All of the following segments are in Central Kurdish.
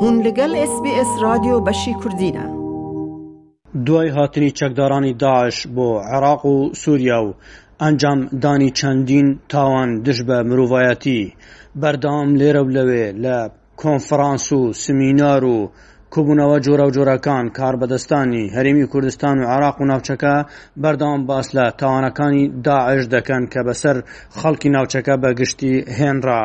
هون لەگەل ئێس بی ئێس رادیۆ بەشی کوردینە. دوای هاتنی چەکدارانی داعش بۆ عێراق و سوریا و ئەنجام دانی چەندین تاوان دژ بە مرۆڤایەتی، بەردەوام لێرە و لەوێ لە کۆنفرانس و سمینار و کۆبوونەوە جۆراوجۆرەکان کاربەدەستانی هەرێمی کوردستان و عێراق و ناوچەکە بەردەوام باس لە تاوانەکانی داعش دەکەن کە بەسەر خەڵکی ناوچەکە بە گشتی هێنرا.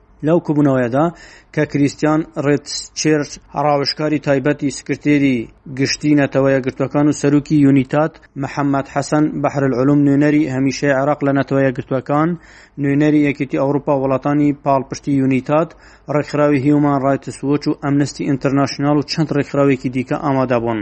لەو کۆبوونەوەیەدا کە کریستیان ڕێتسچێرت، ڕاوێژکاری تایبەتی سکرتێری گشتی نەتەوە یەکگرتووەکان و سەرۆکی یونیتاد، محەممەد حەسەن بەحرەلعلوم نوێنەری هەمیشەی عێراق لە نەتەوە یەکگرتووەکان، نوێنەری یەکێتی ئەوروپا و وڵاتانی پاڵپشتی یونیتاد، ڕێکخراوی هیومان ڕایتس وۆچ و ئەمنستی ئینتەرناشیونال و چەند ڕێکخراوێکی دیکە ئامادەبوون.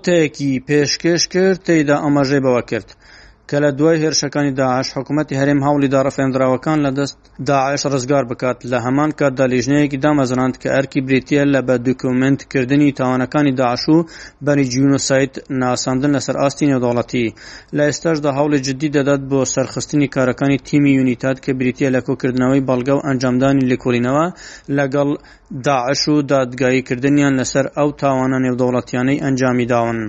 وتەیەکی پێشکێش کرد تێیدا ئاماژەی بەوە کرد، کە لە دوای هێرشەکانی داعش حکومەتی هەرێم هەوڵیدا ڕفێندراوەکان لە دەست داعش ڕزگار بکات، لە هەمان کاتدا لیژنەیەکی دامەزراند کە ئەرکی بریتییە لە بە دوکیومێنت کردنی تاوانەکانی داعش و بە جینۆساید ناساندن لەسەر ئاستی نێودەوڵەتی، لە ئێستاشدا هەوڵی جددی دەدات بۆ سەرخستنی کارەکانی تیمی یونیتاد کە بریتییە لە کۆکردنەوەی بەڵگە و ئەنجامدانی لێکۆڵینەوە لەگەڵ داعش و دادگایی کردنیان لەسەر ئەو تاوانە نێودەوڵەتیانەی ئەنجامی داون.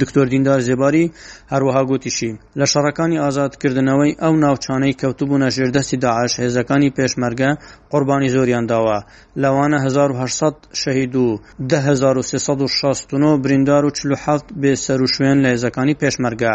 دکتۆر دیندار زێباری هەروەها گوتیشی، لە شەڕەکانی ئازاد کردنەوەی ئەو ناوچانەی کەوتبوونە ژێر دەستی داعش هێزەکانی پێشمەرگە قوربانی زۆریان داوە لەوانە هەزار و هەشت سەد شەهید و دە هەزار و سێ سەد و شەست و نۆ بریندار و چل و حەفت بێ سەروشوێن لە هێزەکانی پێشمەرگە.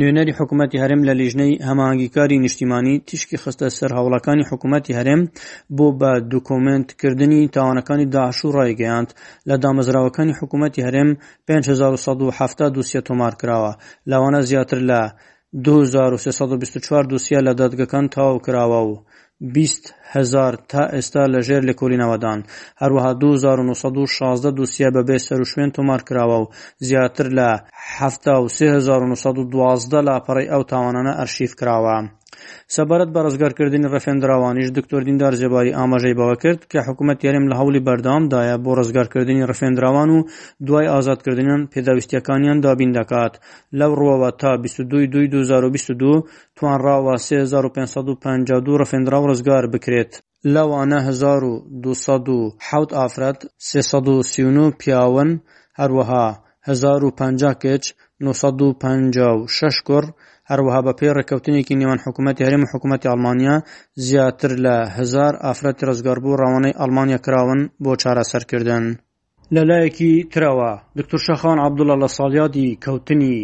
نوێنەری حکوومەتی هەرێم لە لیژنەی هەماهەنگیکاری نیشتیمانی تیشکی خستە سەر هەوڵەکانی حکوومەتی هەرێم بۆ بە دوکۆمێنتکردنی تاوانەکانی داعش و ڕایگەیاند لە دامەزراوەکانی حکوومەتی هەرێم 5170 دوسیە تۆمار کراوە لەوانە زیاتر لە 2324 دوسیە لە دادگەکان تەواو کراوە و بیست هەزار تا ئێستا لە ژێر لێکۆلینەوەدان، هەروەها دوو هەزار و نۆ سەد و شازدە دوسیە بە بێ سەروشوێن تۆمارکراوە و زیاتر لە حەفتا و سێ هەزار و نۆ سەد و دوازدە لاپەڕەی ئەو تاوانانە ئەرشیڤکراوە. سەبارەت بە ڕزگارکردنی ڕفێندراوانیش دکتۆر دیندار زێباری ئاماژەی بەوەکرد کە حکومەتی هەرێم لە هەوڵی بەردەوامدایە بۆ ڕزگارکردنی ڕفێندراوان و دوای ئازادکردنیان پێداویستیەکانیان دابین دەکات لەو ڕوەوە تا بیست و دوو دووی دوو هەزار و بیست و دوو توانراوە سێ هەزار و پێنج سەد و پەنجا و دوو ڕفێندراو ڕزگار بکرێت، لەوانە هەزار و دوو سەد و حەوت ئافرەت، سێ سەد و سی و نۆ پیاون، هەروەها هەزار و پەنجا کچ، نۆ سەد و پەنجا و شەش کوڕ، هەروەها بەپێی ڕێککەوتنێکی نێوان حکوومەتی هەرێم و حکوومەتی ئەڵمانیا زیاتر لە هەزار ئافرەتی ڕزگاربوو ڕەوانەی ئەڵمانیا کراون بۆ چارەسەرکردن. لەلایەکی ترەوە، دوکتور شاخەوان عەبدوڵا لە ساڵیادی کەوتنی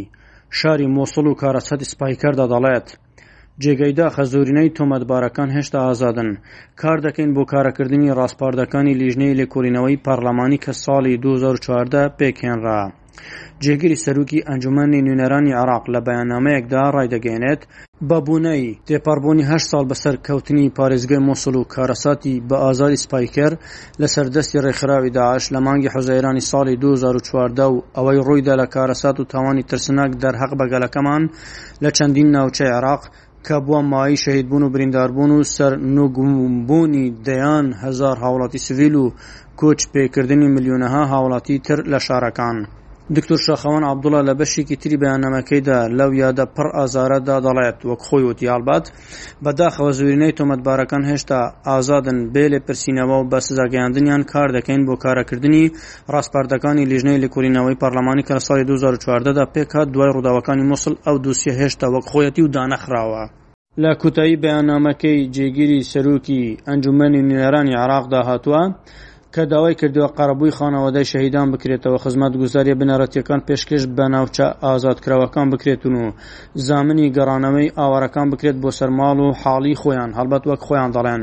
شاری موسڵ و کارەساتی سپای کەردا دەڵێت، جێگەی داخە زۆرینەی تۆمەتبارەکان هێشتا ئازادن، کار دەکەین بۆ کارەکردنی ڕاسپاردەکانی لیژنەی لێکۆڵینەوەی پەڕلەمانی کە ساڵی دوو هەزار و چواردە پێکهێنرا. جێگری سەرۆکی ئەنجومەنی نوێنەرانی عێراق لە بەیاننامەیەکدا ڕایدەگەیەنێت، بە بۆنەی تێپەڕبوونی هەشت ساڵ بە سەر کەوتنی پارێزگای موسڵ و کارەساتی بە ئازاری سپای کەر لە سەر دەستی ڕێکخراوی داعش لە مانگی حوزەیرانی ساڵی دوو هەزار و چواردە و ئەوەی ڕوویدا لە کارەسات و تاوانی ترسناک دەرهەق بە گەلەکەمان لە چەندین ناوچەی عێراق کە بووە مایەی شەهیدبوون و برینداربوون و سەر نوگومبوونی دەیان هەزار هاوڵاتی سڤیل و کۆچ پێکردنی ملیۆنەها هاوڵاتی تر لە شارەکان. دکتۆر شاخەوان عەبدوڵا لە بەشێکی تری بەیاننامەکەیدا لەو یادە پڕ ئازارە دا دەڵێت، وەک خۆی وتی، هەڵبەت بە داخەوە زۆرینەی تۆمەتبارەکان هێشتا ئازادن، بێ لێپرسینەوە و بە سزاگەیاندنیان کار دەکەین بۆ کارا کردنی ڕاسپاردەکانی لیژنەی لێکۆلینەوەی پارلەمانی کە لە ساڵی دوو هەزار و چواردە دا پێکهات دوای ڕووداوەکانی موسڵ ئەو دوسیە هێشتا وەک خۆیەتی و دانەخراوە. لە کۆتایی بەیاننامەکەی جێگیری سەرۆکی ئەنجومەنی نوێنەرانی عێراقدا هاتووە کە داوای کردووە قەرەبووی خانەوادای شەهیدان بکرێتەوە، خزمەتگوزارییە بنەڕەتییەکان پێشکەش بە ناوچە ئازادکراوەکان بکرێتن و زامنی گەڕانەوەی ئاوارەکان بکرێت بۆ سەر ماڵ و حاڵی خۆیان، هەڵبەت وەک خۆیان دەڵێن،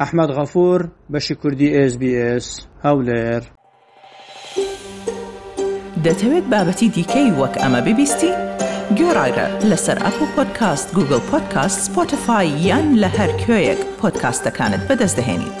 ئەحمەد غەفور، بەشی کوردی ئێس بی ئێس، هەولێر. دەتەوێت بابەتی دیکەی وەک ئەمە ببیستی؟ گۆرایرە لەسەر ئەپڵ پۆدکاست، گوگڵ پۆدکاست، سپۆتفای یان لە هەر کوێیەک پۆدکاستەکانت بەدەست دەهێنیت.